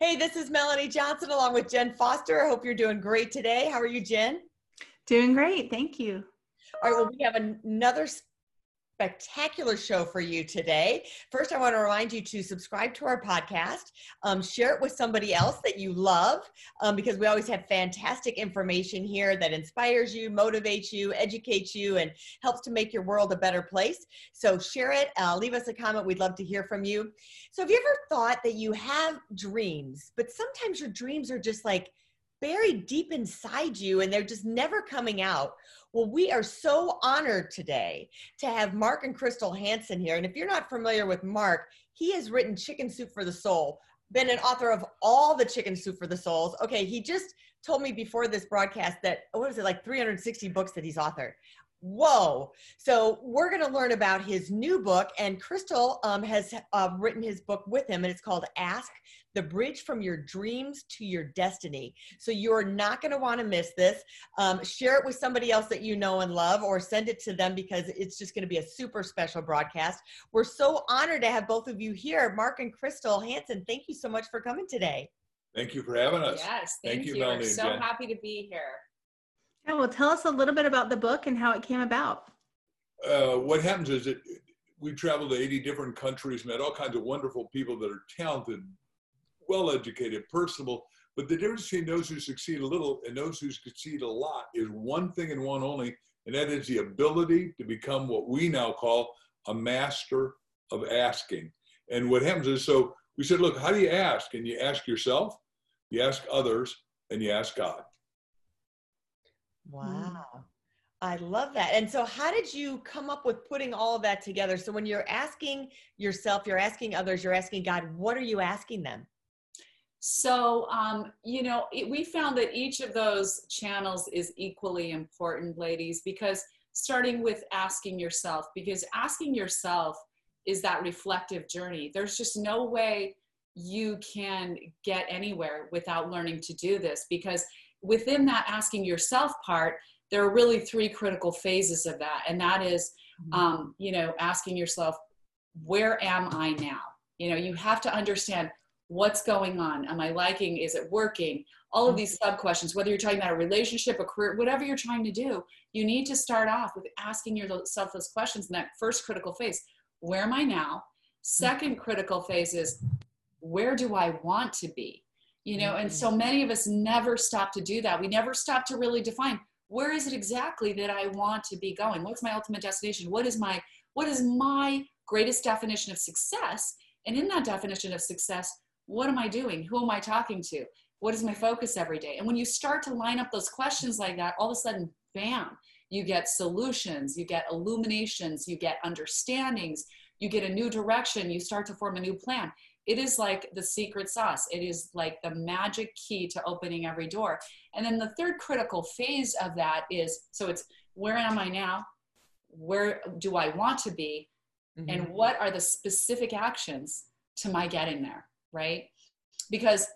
Hey, this is Melanie Johnson along with Jen Foster. I hope you're doing great today. How are you, Jen? Doing great. Thank you. All right, well, we have another spectacular show for you today. First, I want to remind you to subscribe to our podcast, um, share it with somebody else that you love, um, because we always have fantastic information here that inspires you, motivates you, educates you, and helps to make your world a better place. So, share it, uh, leave us a comment. We'd love to hear from you. So, have you ever thought that you have dreams, but sometimes your dreams are just like, buried deep inside you and they're just never coming out. Well, we are so honored today to have Mark and Crystal Hansen here. And if you're not familiar with Mark, he has written Chicken Soup for the Soul, been an author of all the Chicken Soup for the Souls. Okay, he just told me before this broadcast that, what was it, like 360 books that he's authored. Whoa. So we're going to learn about his new book, and Crystal um, has uh, written his book with him, and it's called Ask the Bridge from Your Dreams to Your Destiny. So you're not going to want to miss this. Um, share it with somebody else that you know and love, or send it to them because it's just going to be a super special broadcast. We're so honored to have both of you here. Mark and Crystal Hansen, thank you so much for coming today. Thank you for having us. Yes, thank, thank you. you. Melanie I'm so Jen. happy to be here. Yeah, well, tell us a little bit about the book and how it came about. Uh, what happens is that we traveled to 80 different countries, met all kinds of wonderful people that are talented, well educated, personable. But the difference between those who succeed a little and those who succeed a lot is one thing and one only, and that is the ability to become what we now call a master of asking. And what happens is so we said, look, how do you ask? And you ask yourself, you ask others, and you ask God. Mm. Wow. I love that. And so, how did you come up with putting all of that together? So, when you're asking yourself, you're asking others, you're asking God, what are you asking them? So, um, you know, it, we found that each of those channels is equally important, ladies, because starting with asking yourself, because asking yourself is that reflective journey. There's just no way you can get anywhere without learning to do this because within that asking yourself part, there are really three critical phases of that. And that is, mm-hmm. um, you know, asking yourself, where am I now? You know, you have to understand what's going on. Am I liking? Is it working? All of these mm-hmm. sub questions, whether you're talking about a relationship, a career, whatever you're trying to do, you need to start off with asking yourself those questions in that first critical phase. Where am I now? Second mm-hmm. critical phase is where do I want to be? you know and so mm-hmm. many of us never stop to do that we never stop to really define where is it exactly that i want to be going what's my ultimate destination what is my what is my greatest definition of success and in that definition of success what am i doing who am i talking to what is my focus every day and when you start to line up those questions like that all of a sudden bam you get solutions you get illuminations you get understandings you get a new direction you start to form a new plan it is like the secret sauce. It is like the magic key to opening every door. And then the third critical phase of that is so it's where am I now? Where do I want to be? Mm-hmm. And what are the specific actions to my getting there? Right? Because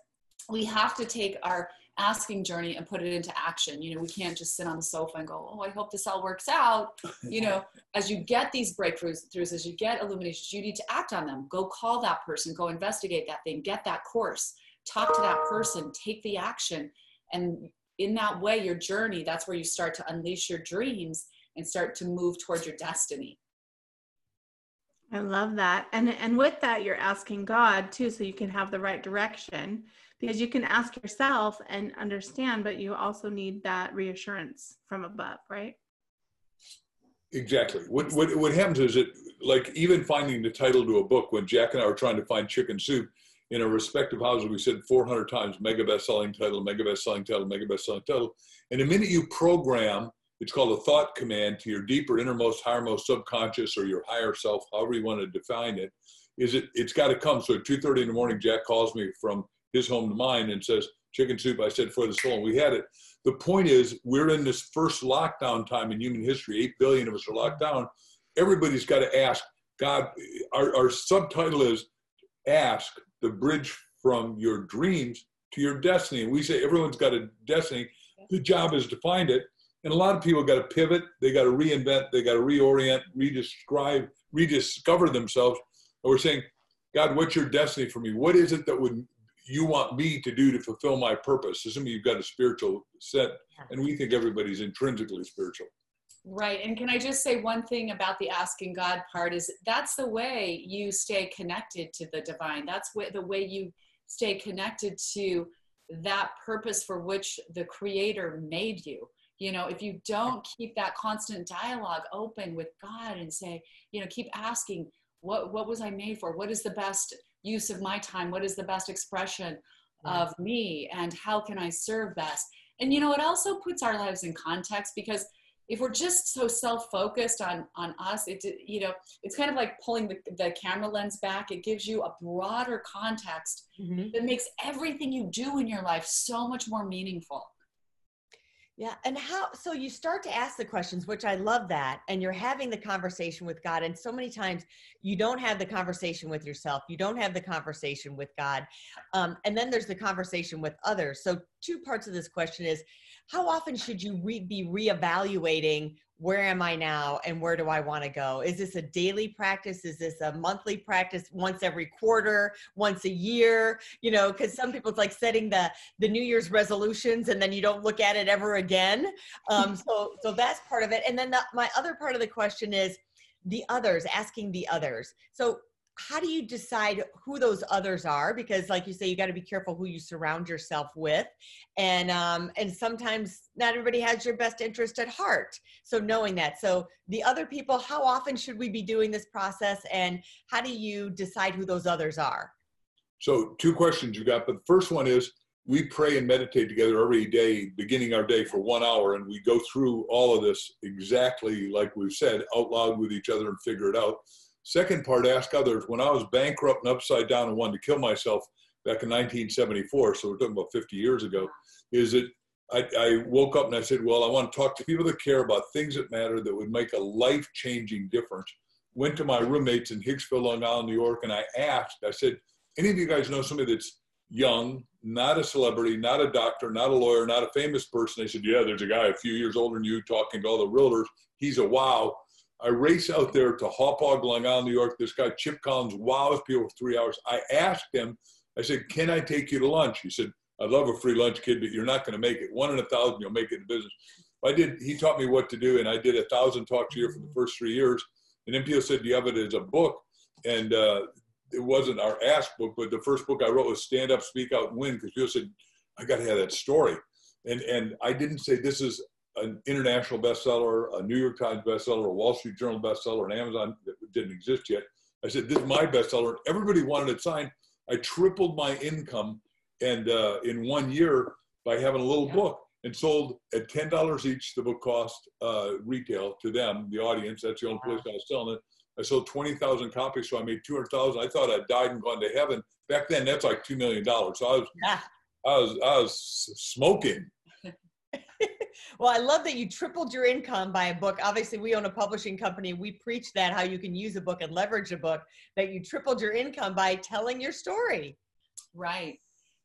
we have to take our asking journey and put it into action. You know, we can't just sit on the sofa and go, oh, I hope this all works out. You know, as you get these breakthroughs, throughs, as you get illuminations, you need to act on them. Go call that person, go investigate that thing, get that course, talk to that person, take the action. And in that way, your journey, that's where you start to unleash your dreams and start to move towards your destiny. I love that. And and with that you're asking God too so you can have the right direction because you can ask yourself and understand but you also need that reassurance from above, right? Exactly. What what what happens is it like even finding the title to a book when Jack and I were trying to find chicken soup in our respective houses we said 400 times mega best selling title, mega best selling title, mega best selling title. And the minute you program it's called a thought command to your deeper, innermost, highermost subconscious or your higher self, however you want to define it. Is it? It's got to come. So at 2:30 in the morning, Jack calls me from his home to mine and says, chicken soup, I said, for the soul. And we had it. The point is, we're in this first lockdown time in human history. 8 billion of us are locked down. Everybody's got to ask God. Our, our subtitle is Ask the bridge from your dreams to your destiny. And we say everyone's got a destiny. The job is to find it. And a lot of people got to pivot, they got to reinvent, they got to reorient, redescribe, rediscover themselves. And we're saying, God, what's your destiny for me? What is it that would you want me to do to fulfill my purpose? Assuming you've got a spiritual set, and we think everybody's intrinsically spiritual. Right. And can I just say one thing about the asking God part is that's the way you stay connected to the divine. That's the way you stay connected to that purpose for which the creator made you. You know, if you don't keep that constant dialogue open with God and say, you know, keep asking, what what was I made for? What is the best use of my time? What is the best expression of me and how can I serve best? And you know, it also puts our lives in context because if we're just so self-focused on on us it you know it's kind of like pulling the, the camera lens back it gives you a broader context mm-hmm. that makes everything you do in your life so much more meaningful yeah and how so you start to ask the questions which i love that and you're having the conversation with god and so many times you don't have the conversation with yourself you don't have the conversation with god um, and then there's the conversation with others. So two parts of this question is how often should you re- be reevaluating where am I now and where do I want to go? Is this a daily practice? Is this a monthly practice once every quarter, once a year? You know, because some people it's like setting the the New Year's resolutions and then you don't look at it ever again. Um, so so that's part of it. And then the, my other part of the question is the others, asking the others. So how do you decide who those others are? Because like you say you got to be careful who you surround yourself with. And um and sometimes not everybody has your best interest at heart. So knowing that. So the other people how often should we be doing this process? And how do you decide who those others are? So two questions you got but the first one is we pray and meditate together every day beginning our day for one hour and we go through all of this exactly like we've said out loud with each other and figure it out Second part, ask others. When I was bankrupt and upside down and wanted to kill myself back in 1974, so we're talking about 50 years ago, is that I, I woke up and I said, well, I want to talk to people that care about things that matter that would make a life-changing difference. Went to my roommates in Hicksville, Long Island, New York, and I asked, I said, any of you guys know somebody that's young, not a celebrity, not a doctor, not a lawyer, not a famous person? They said, yeah, there's a guy a few years older than you talking to all the realtors. He's a wow. I race out there to Hauppauge, Long Island, New York. This guy, Chip Collins, wows people for three hours. I asked him, I said, Can I take you to lunch? He said, I'd love a free lunch, kid, but you're not going to make it. One in a thousand, you'll make it in business. I did, he taught me what to do, and I did a thousand talks a year for the first three years. And then people said, Do you have it as a book? And uh, it wasn't our ask book, but the first book I wrote was Stand Up, Speak Out, and Win, because people said, I got to have that story. And, and I didn't say this is an international bestseller, a New York Times bestseller, a Wall Street Journal bestseller, an Amazon that didn't exist yet. I said, "This is my bestseller." Everybody wanted it signed. I tripled my income, and uh, in one year by having a little yeah. book, and sold at ten dollars each. The book cost uh, retail to them, the audience. That's the only wow. place I was selling it. I sold twenty thousand copies, so I made two hundred thousand. I thought I'd died and gone to heaven. Back then, that's like two million dollars. So I was, yeah. I was, I was smoking well, I love that you tripled your income by a book. Obviously, we own a publishing company. We preach that how you can use a book and leverage a book, that you tripled your income by telling your story. Right.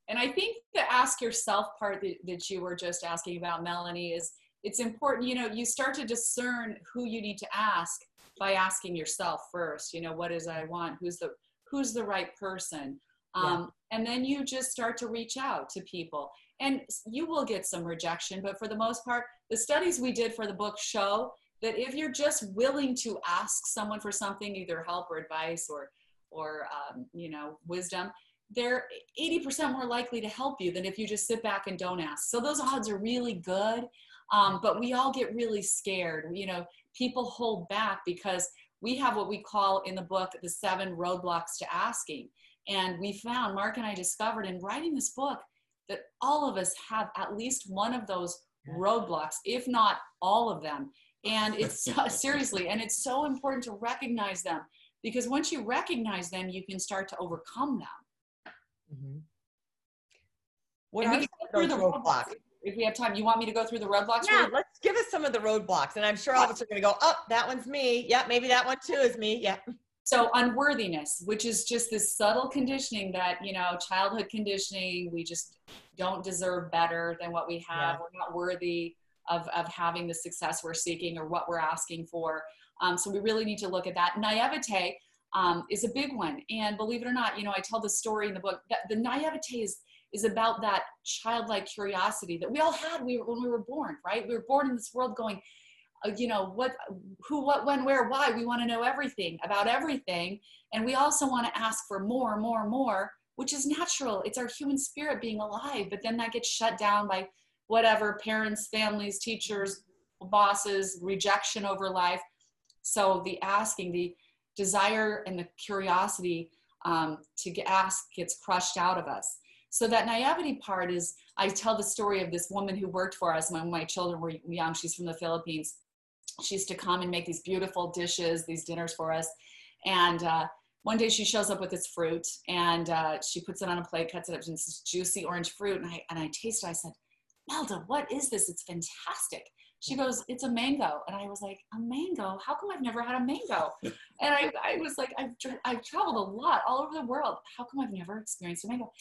And I think the ask yourself part that, that you were just asking about, Melanie, is it's important, you know, you start to discern who you need to ask by asking yourself first, you know, what is I want? Who's the who's the right person? Um, yeah. and then you just start to reach out to people and you will get some rejection but for the most part the studies we did for the book show that if you're just willing to ask someone for something either help or advice or or um, you know wisdom they're 80% more likely to help you than if you just sit back and don't ask. So those odds are really good um, but we all get really scared. You know people hold back because we have what we call in the book the seven roadblocks to asking. And we found mark and i discovered in writing this book that all of us have at least one of those roadblocks, if not all of them. And it's seriously, and it's so important to recognize them because once you recognize them, you can start to overcome them. Mm-hmm. What And are we some can of go those the roadblocks? If we have time, you want me to go through the roadblocks? Yeah, really? let's give us some of the roadblocks. And I'm sure all of us are going to go, oh, that one's me. Yeah, maybe that one too is me. Yeah. So unworthiness, which is just this subtle conditioning that, you know, childhood conditioning, we just don't deserve better than what we have. Yeah. We're not worthy of, of having the success we're seeking or what we're asking for. Um, so we really need to look at that. Naivete um, is a big one. And believe it or not, you know, I tell the story in the book that the naivete is, is about that childlike curiosity that we all had we, when we were born, right? We were born in this world going, you know what who what when where why we want to know everything about everything and we also want to ask for more more more which is natural it's our human spirit being alive but then that gets shut down by whatever parents families teachers bosses rejection over life. So the asking the desire and the curiosity um, to ask gets crushed out of us. So that naivety part is i tell the story of this woman who worked for us when my children were young she's from the philippines she used to come and make these beautiful dishes, these dinners for us. And uh, one day she shows up with this fruit and uh, she puts it on a plate, cuts it up, and it's this juicy orange fruit. And I, and I tasted it. I said, Melda, what is this? It's fantastic. She goes, it's a mango. And I was like, a mango? How come I've never had a mango? and I, I was like, I've, I've traveled a lot all over the world. How come I've never experienced a mango?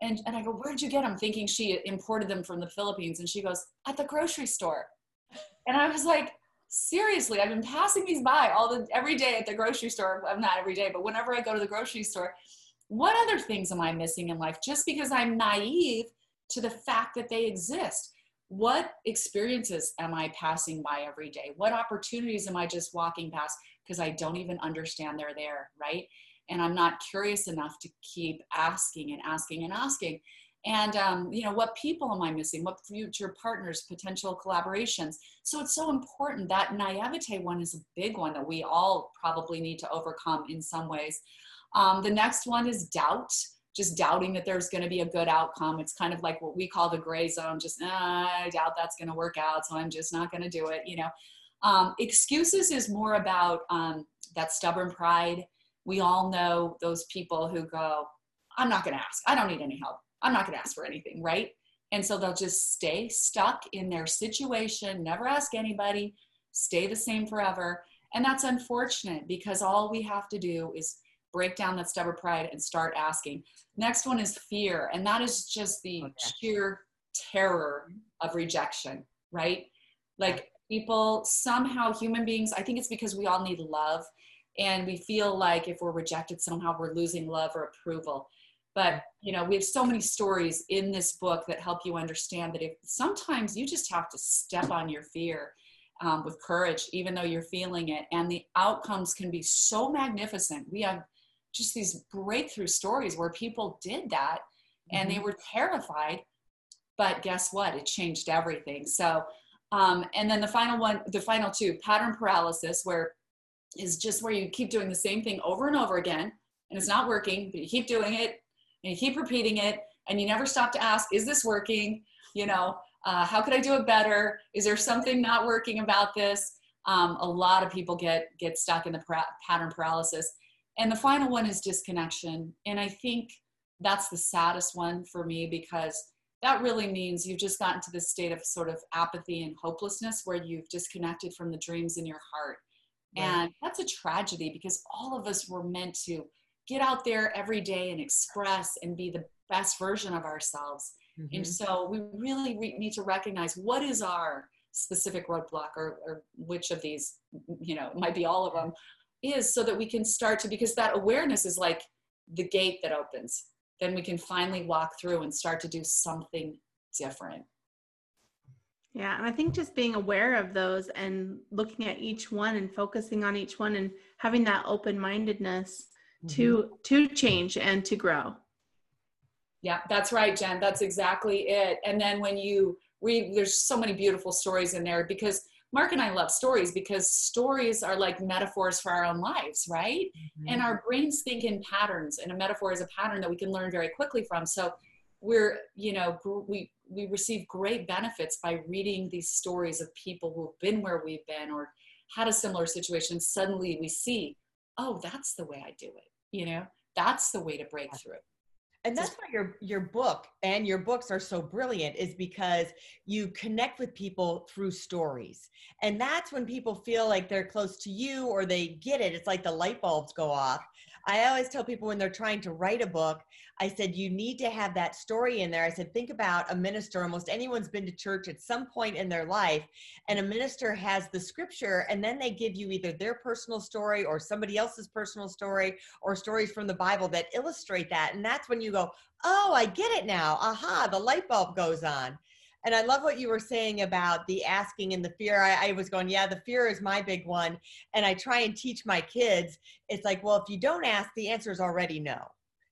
And, and I go, where'd you get them? Thinking she imported them from the Philippines. And she goes, at the grocery store. And I was like, seriously i've been passing these by all the every day at the grocery store. Well, not every day but whenever i go to the grocery store what other things am i missing in life? Just because i'm naive to the fact that they exist. What experiences am i passing by every day? What opportunities am i just walking past because i don't even understand they're there right? And i'm not curious enough to keep asking and asking and asking and um, you know what people am i missing? What future partners potential collaborations? So it's so important that naivete one is a big one that we all probably need to overcome in some ways. Um, the next one is doubt just doubting that there's going to be a good outcome. It's kind of like what we call the gray zone just ah, i doubt that's going to work out so i'm just not going to do it you know? Um, excuses is more about um, that stubborn pride. We all know those people who go i'm not going to ask. I don't need any help I'm not going to ask for anything, right? And so they'll just stay stuck in their situation, never ask anybody, stay the same forever. And that's unfortunate because all we have to do is break down that stubborn pride and start asking. Next one is fear, and that is just the oh, Okay. sheer terror of rejection, right? Like people, somehow human beings, I think it's because we all need love. And we feel like if we're rejected, somehow we're losing love or approval but you know we have so many stories in this book that help you understand that if sometimes you just have to step on your fear um, with courage even though you're feeling it. And the outcomes can be so magnificent. We have just these breakthrough stories where people did that and they were terrified but guess what? It changed everything. So um, and then the final one the final two pattern paralysis where is just where you keep doing the same thing over and over again and it's not working but you keep doing it you keep repeating it and you never stop to ask is this working? You know uh, how could i do it better? Is there something not working about this? Um, a lot of people get get stuck in the pattern paralysis. And the final one is disconnection. And i think that's the saddest one for me because that really means you've just gotten to this state of sort of apathy and hopelessness where you've disconnected from the dreams in your heart. Right. and that's a tragedy because all of us were meant to get out there every day and express and be the best version of ourselves. Mhm. And so we really re- need to recognize what is our specific roadblock or, or which of these, you know, might be all of them, is so that we can start to, because that awareness is like the gate that opens. Then we can finally walk through and start to do something different. Yeah, and I think just being aware of those and looking at each one and focusing on each one and having that open-mindedness to to change and to grow. Yeah, that's right, Jen. That's exactly it. And then when you read, there's so many beautiful stories in there because Mark and I love stories because stories are like metaphors for our own lives, right? Mhm. And our brains think in patterns, and a metaphor is a pattern that we can learn very quickly from. So we're, you know, we we receive great benefits by reading these stories of people who've been where we've been or had a similar situation. Suddenly we see, oh, that's the way I do it. You know, that's the way to break through. And that's why your your book and your books are so brilliant is because you connect with people through stories. And that's when people feel like they're close to you or they get it. It's like the light bulbs go off. I always tell people when they're trying to write a book, I said, you need to have that story in there. I said, think about a minister. Almost anyone's been to church at some point in their life, and a minister has the scripture, and then they give you either their personal story or somebody else's personal story or stories from the Bible that illustrate that. And that's when you go, oh, I get it now. Aha, the light bulb goes on. And I love what you were saying about the asking and the fear. I, I, was going, yeah, the fear is my big one. And I try and teach my kids. It's like, well, if you don't ask, the answer is already no.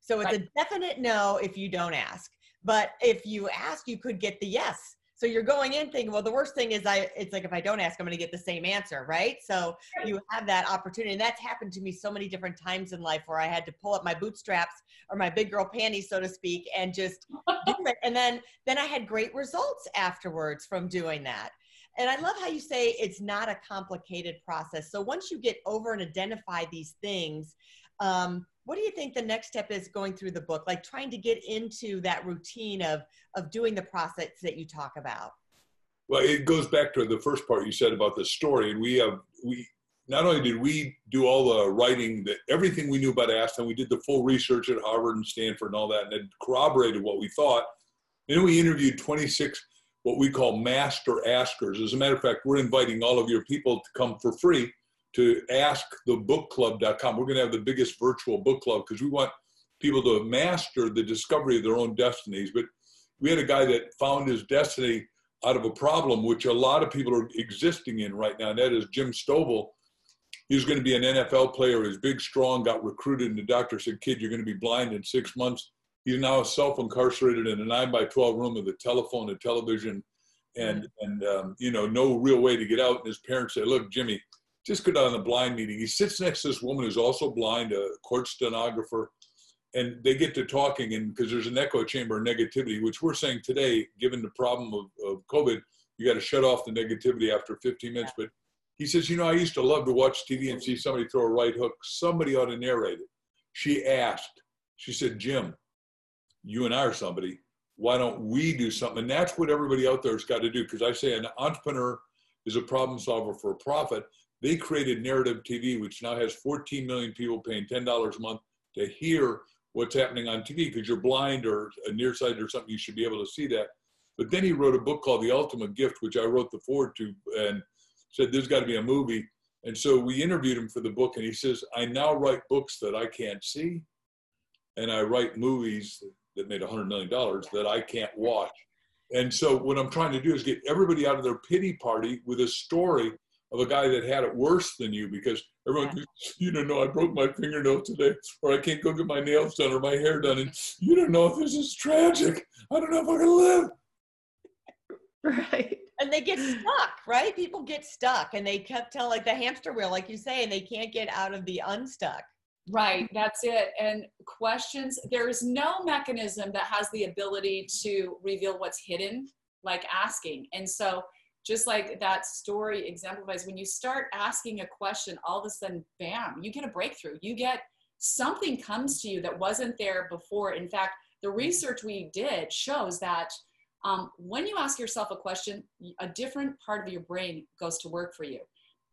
So it's right. a definite no if you don't ask. But if you ask, you could get the yes. So you're going in thinking, well, the worst thing is I, it's like, if I don't ask, I'm going to get the same answer. Right. So you have that opportunity. And that's happened to me so many different times in life where I had to pull up my bootstraps or my big girl panties, so to speak, and just do it. And then, then I had great results afterwards from doing that. And I love how you say it's not a complicated process. So once you get over and identify these things, um, what do you think the next step is going through the book? Like trying to get into that routine of of doing the process that you talk about. Well it goes back to the first part you said about the story and we have we not only did we do all the writing that everything we knew about aston we did the full research at harvard and stanford and all that and it corroborated what we thought. Then we interviewed 26 what we call master askers. As a matter of fact we're inviting all of your people to come for free to askthebookclub.com. We're going to have the biggest virtual book club because we want people to master the discovery of their own destinies. But we had a guy that found his destiny out of a problem which a lot of people are existing in right now, and that is Jim Stovall. He was going to be an NFL player. He's big, strong, got recruited, and the doctor said, Kid, you're going to be blind in six months. He's now self incarcerated in a 9 by 12 room with a telephone, a television, and, and um, you know, no real way to get out. And his parents say, Look, Jimmy, just go down to the blind meeting. He sits next to this woman who's also blind, a court stenographer, and they get to talking. And because there's an echo chamber of negativity, which we're saying today, given the problem of, of COVID, you got to shut off the negativity after 15 minutes. But he says, you know, I used to love to watch TV and see somebody throw a right hook. Somebody ought to narrate it. She asked, she said, Jim, you and I are somebody. Why don't we do something? And that's what everybody out there has got to do. Because I say an entrepreneur is a problem solver for a profit. They created Narrative TV, which now has 14 million people paying $10 a month to hear what's happening on TV because you're blind or nearsighted or something, you should be able to see that. But then he wrote a book called The Ultimate Gift, which I wrote the foreword to and said there's got to be a movie. And so we interviewed him for the book, and he says, I now write books that I can't see, and I write movies that made $100 million that I can't watch. And so what I'm trying to do is get everybody out of their pity party with a story of a guy that had it worse than you because everyone, yeah. you don't know, I broke my fingernail today, or I can't go get my nails done or my hair done, and you don't know if this is tragic. I don't know if I can live. Right. And they get stuck, right? People get stuck and they kept telling like the hamster wheel, like you say, and they can't get out of the unstuck. Right, that's it. And questions, there is no mechanism that has the ability to reveal what's hidden like asking. And so just like that story exemplifies when you start asking a question all of a sudden bam you get a breakthrough. You get something comes to you that wasn't there before. In fact the research we did shows that um, when you ask yourself a question a different part of your brain goes to work for you.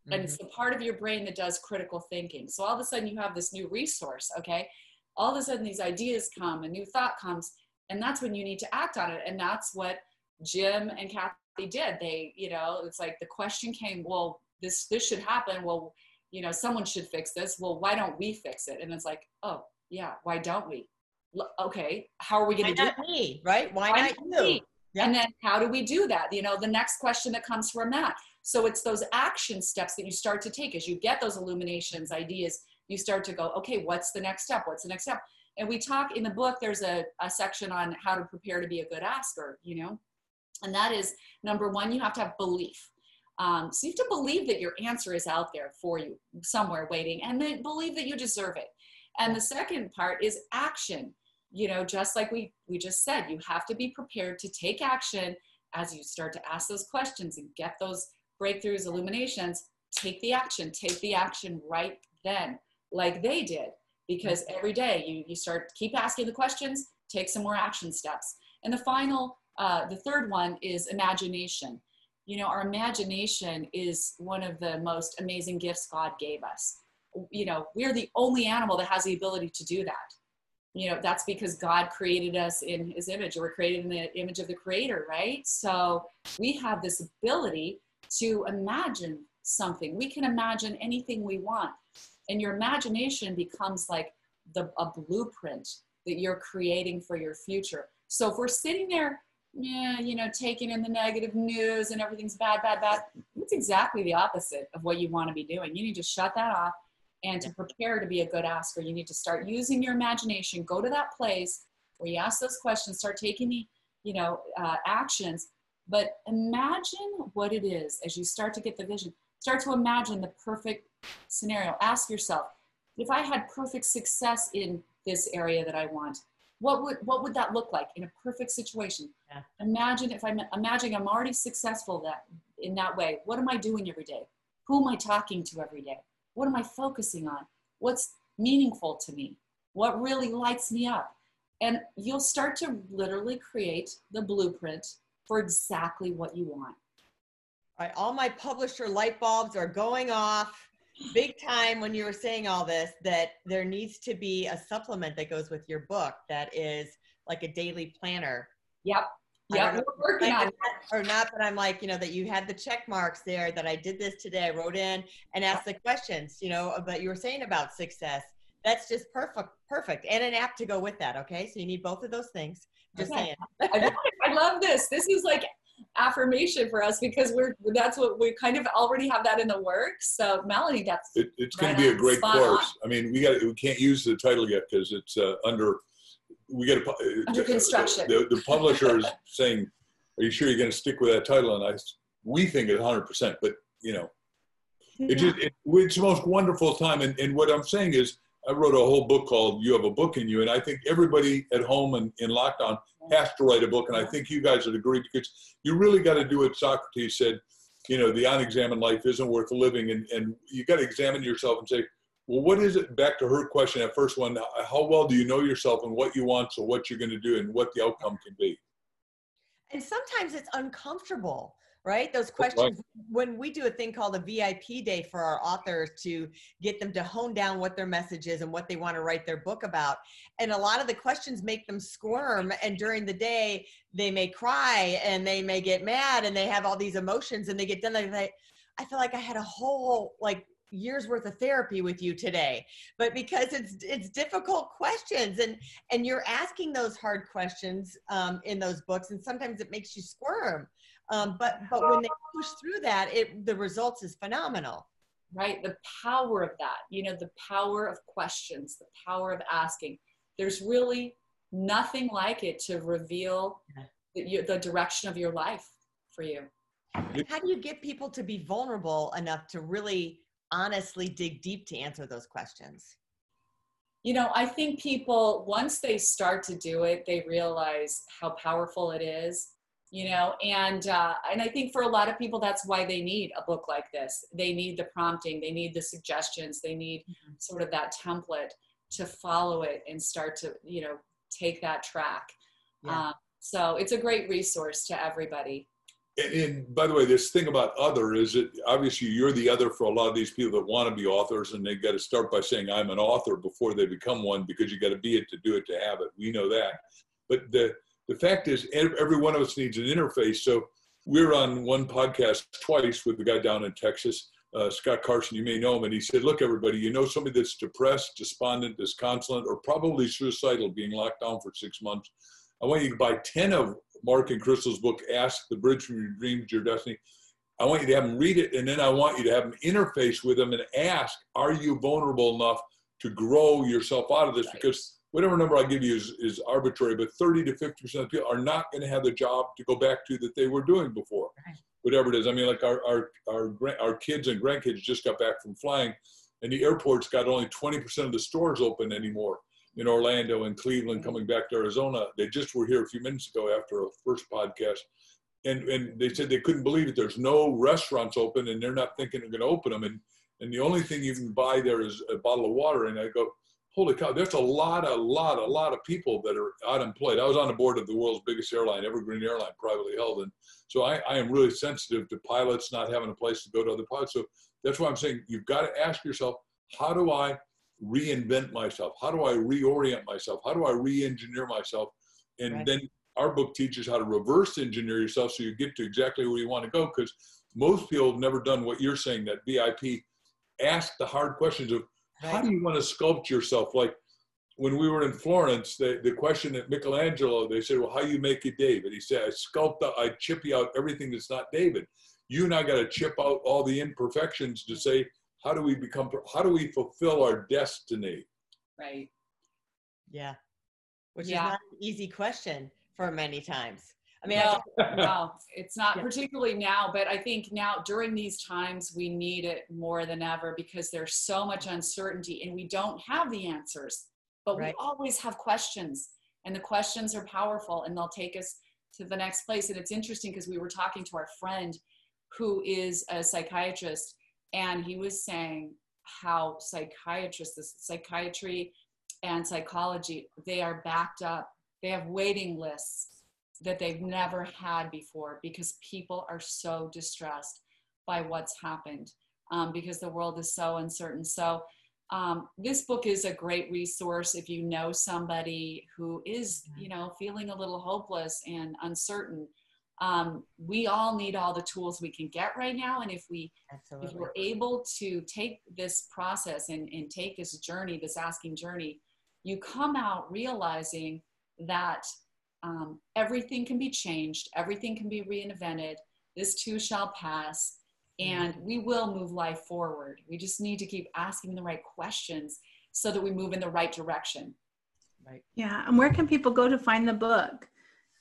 And mm-hmm. it's the part of your brain that does critical thinking. So all of a sudden you have this new resource okay? All of a sudden these ideas come a new thought comes and that's when you need to act on it. And that's what jim and kathy they did. They, you know, it's like the question came, well, this this should happen. Well, you know, someone should fix this. Well, why don't we fix it? And it's like, oh yeah, why don't we? okay, how are we going to do that? Me, right? Why, why not, not you? And then how do we do that? You know, the next question that comes from that. So it's those action steps that you start to take as you get those illuminations, ideas. You start to go, okay, what's the next step? What's the next step? And we talk in the book. There's a, a section on how to prepare to be a good asker. You know, and that is number one, you have to have belief. Um, so you have to believe that your answer is out there for you somewhere waiting and then believe that you deserve it. And the second part is action. You know, just like we, we just said, you have to be prepared to take action as you start to ask those questions and get those breakthroughs, illuminations. Take the action, take the action right then, like they did. Because every day you, you start, keep asking the questions, take some more action steps. And the final, uh, the third one is imagination. You know, our imagination is one of the most amazing gifts God gave us. You know, we're the only animal that has the ability to do that. You know, that's because God created us in his image, or we're created in the image of the creator, right? So we have this ability to imagine something. We can imagine anything we want. And your imagination becomes like the, a blueprint that you're creating for your future. So if we're sitting there, yeah, you know, taking in the negative news and everything's bad, bad, bad, it's exactly the opposite of what you want to be doing. You need to shut that off. And to prepare to be a good asker, you need to start using your imagination. Go to that place where you ask those questions, start taking the, you know, uh, actions. But imagine what it is as you start to get the vision. Start to imagine the perfect scenario. Ask yourself, if I had perfect success in this area that I want, what would what would that look like in a perfect situation? Yeah. Imagine if I'm imagining I'm already successful that in that way. What am I doing every day? Who am I talking to every day? What am I focusing on? What's meaningful to me? What really lights me up? And you'll start to literally create the blueprint for exactly what you want. All right, all my publisher light bulbs are going off big time when you were saying all this that there needs to be a supplement that goes with your book that is like a daily planner. Yep. Yeah, we're working on it. Or not, but I'm like, you know, that you had the check marks there that I did this today. I wrote in and asked the questions, you know, but you were saying about success. That's just perfect, perfect. And an app to go with that. Okay. So you need both of those things. Just okay. saying. I, love I love this. This is like affirmation for us because we're that's what we kind of already have that in the works. So Melanie, that's it, it's going to be a great course. On. I mean, we got we can't use the title yet because it's uh, under we got uh, under construction. The, the, the publisher is saying, "Are you sure you're going to stick with that title?" And I we think it's 100, percent but you know, yeah. it just it, it's the most wonderful time. And and what I'm saying is I wrote a whole book called You Have a Book in You. And I think everybody at home and in lockdown has to write a book. And I think you guys would agree because you really got to do what Socrates said. You know, the unexamined life isn't worth living. And, and you got to examine yourself and say, well, what is it? Back to her question, that first one, how well do you know yourself and what you want, so what you're going to do and what the outcome can be? And sometimes it's uncomfortable right? Those questions, right. when we do a thing called a VIP day for our authors to get them to hone down what their message is and what they want to write their book about. And a lot of the questions make them squirm. And during the day, they may cry and they may get mad and they have all these emotions and they get done. They, I feel like I had a whole like years worth of therapy with you today but because it's it's difficult questions and and you're asking those hard questions um, in those books and sometimes it makes you squirm um, but but when they push through that, it the results is phenomenal. Right, the power of that. You know, the power of questions, the power of asking. There's really nothing like it to reveal the, the direction of your life for you. How do you get people to be vulnerable enough to really honestly dig deep to answer those questions? You know, I think people, once they start to do it, they realize how powerful it is you know and uh, and i think for a lot of people that's why they need a book like this they need the prompting they need the suggestions they need mm-hmm. sort of that template to follow it and start to you know take that track yeah. um, so it's a great resource to everybody and, and, by the way, this thing about other is that obviously you're the other for a lot of these people that want to be authors, and they got to start by saying I'm an author before they become one because you got to be it to do it to have it. We know that, but the the fact is, every one of us needs an interface. So we're on one podcast twice with the guy down in Texas, uh, Scott Carson. You may know him, and he said, "Look, everybody, you know somebody that's depressed, despondent, disconsolate, or probably suicidal, being locked down for six months. I want you to buy ten of Mark and Crystal's book, Ask the Bridge from Your Dreams to Your Destiny." I want you to have them read it, and then I want you to have them interface with them and ask, "Are you vulnerable enough to grow yourself out of this?" Because whatever number I give you is, is arbitrary, but 30 to 50% of people are not going to have the job to go back to that they were doing before, right. whatever it is. I mean, like our, our, our, our kids and grandkids just got back from flying and the airport's got only 20% of the stores open anymore in Orlando and Cleveland coming back to Arizona. They just were here a few minutes ago after a first podcast. And, and they said they couldn't believe it. There's no restaurants open and they're not thinking they're going to open them. And, and the only thing you can buy there is a bottle of water. And I go, holy cow, there's a lot, a lot, a lot of people that are unemployed. I was on the board of the world's biggest airline, Evergreen Airline, privately held. And so I, I am really sensitive to pilots not having a place to go to other pilots. So that's why I'm saying you've got to ask yourself, how do I reinvent myself? How do I reorient myself? How do I re-engineer myself? And right. then our book teaches how to reverse engineer yourself so you get to exactly where you want to go. Because most people have never done what you're saying, that VIP ask the hard questions of how do you want to sculpt yourself? Like when we were in Florence, the, the question at Michelangelo, they said, well, how you make it David? He said, I sculpt out, I chip you out everything that's not David. You and I got to chip out all the imperfections to say, how do we become, how do we fulfill our destiny? Right. Yeah. Which yeah. is not an easy question for many times. I mean, no, I no, it's not yeah. particularly now, but I think now during these times, we need it more than ever because there's so much uncertainty and we don't have the answers, but right. we always have questions and the questions are powerful and they'll take us to the next place. And it's interesting because we were talking to our friend who is a psychiatrist and he was saying how psychiatrists, the psychiatry and psychology, they are backed up. They have waiting lists that they've never had before because people are so distressed by what's happened um, because the world is so uncertain. So, um, this book is a great resource if you know somebody who is, you know, feeling a little hopeless and uncertain. Um, we all need all the tools we can get right now, and if we Absolutely. if we're able to take this process and, and take this journey, this asking journey, you come out realizing that um, everything can be changed, everything can be reinvented. This too shall pass, and we will move life forward. We just need to keep asking the right questions so that we move in the right direction. Right. Yeah. And where can people go to find the book?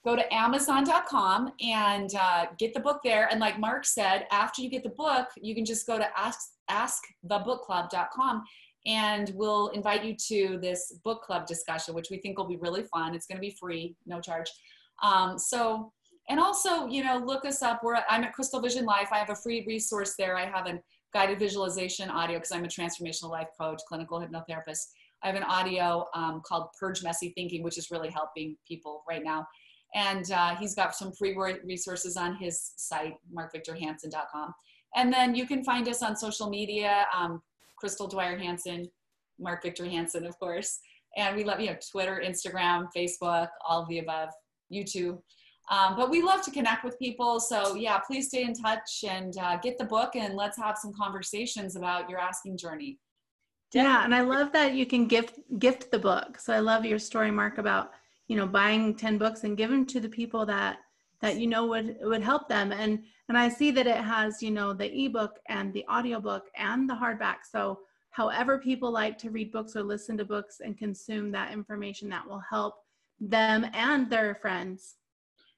Go to Amazon.com and uh, get the book there. And like Mark said, after you get the book, you can just go to ask askthebookclub.com and we'll invite you to this book club discussion, which we think will be really fun. It's going to be free, no charge. Um, so, and also, you know, look us up. We're I'm at Crystal Vision Life. I have a free resource there. I have a guided visualization audio because I'm a transformational life coach, clinical hypnotherapist. I have an audio um, called Purge Messy Thinking, which is really helping people right now. And uh, he's got some free resources on his site, markvictorhansen.com. And then you can find us on social media. Um, Crystal Dwyer Hansen, Mark Victor Hansen, of course. And we love, you know, Twitter, Instagram, Facebook, all of the above, YouTube. Um, but we love to connect with people. So yeah, please stay in touch and uh, get the book and let's have some conversations about your asking journey. Yeah, and I love that you can gift gift the book. So I love your story, Mark, about you know buying ten books and give them to the people that that you know would would help them and and i see that it has you know the ebook and the audiobook and the hardback so however people like to read books or listen to books and consume that information that will help them and their friends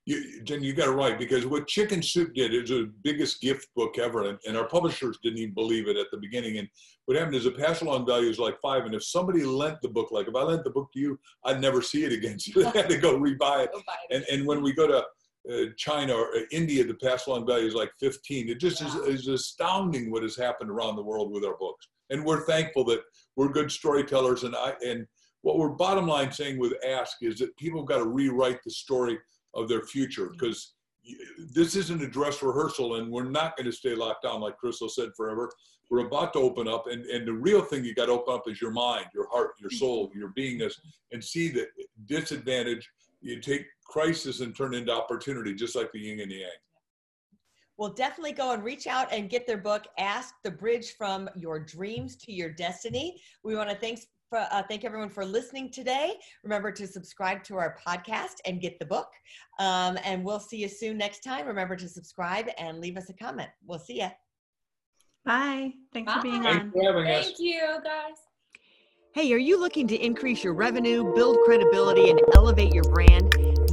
you, Jen, you got it right because what Chicken Soup did is the biggest gift book ever, and, and, our publishers didn't even believe it at the beginning. And what happened is the pass along value is like five, and if somebody lent the book, like if I lent the book to you, I'd never see it again, so they had to go rebuy it. And and when we go to uh, China or uh, India, the pass along value is like 15. It just wow. is, is astounding what has happened around the world with our books. And we're thankful that we're good storytellers. And I and what we're bottom line saying with Ask is that people have got to rewrite the story of their future because this isn't a dress rehearsal and we're not going to stay locked down like Crystal said forever. We're about to open up and, and the real thing you got to open up is your mind, your heart, your soul, your beingness and see that disadvantage you take crisis and turn into opportunity, just like the yin and the yang. Well, definitely go and reach out and get their book, Ask the Bridge from Your Dreams to Your Destiny. We want to thank, for, uh, thank everyone for listening today. Remember to subscribe to our podcast and get the book. Um, and we'll see you soon next time. Remember to subscribe and leave us a comment. We'll see you. Bye. Thanks Bye. for being Thanks on. For Thank you, guys. Hey, are you looking to increase your revenue, build credibility, and elevate your brand?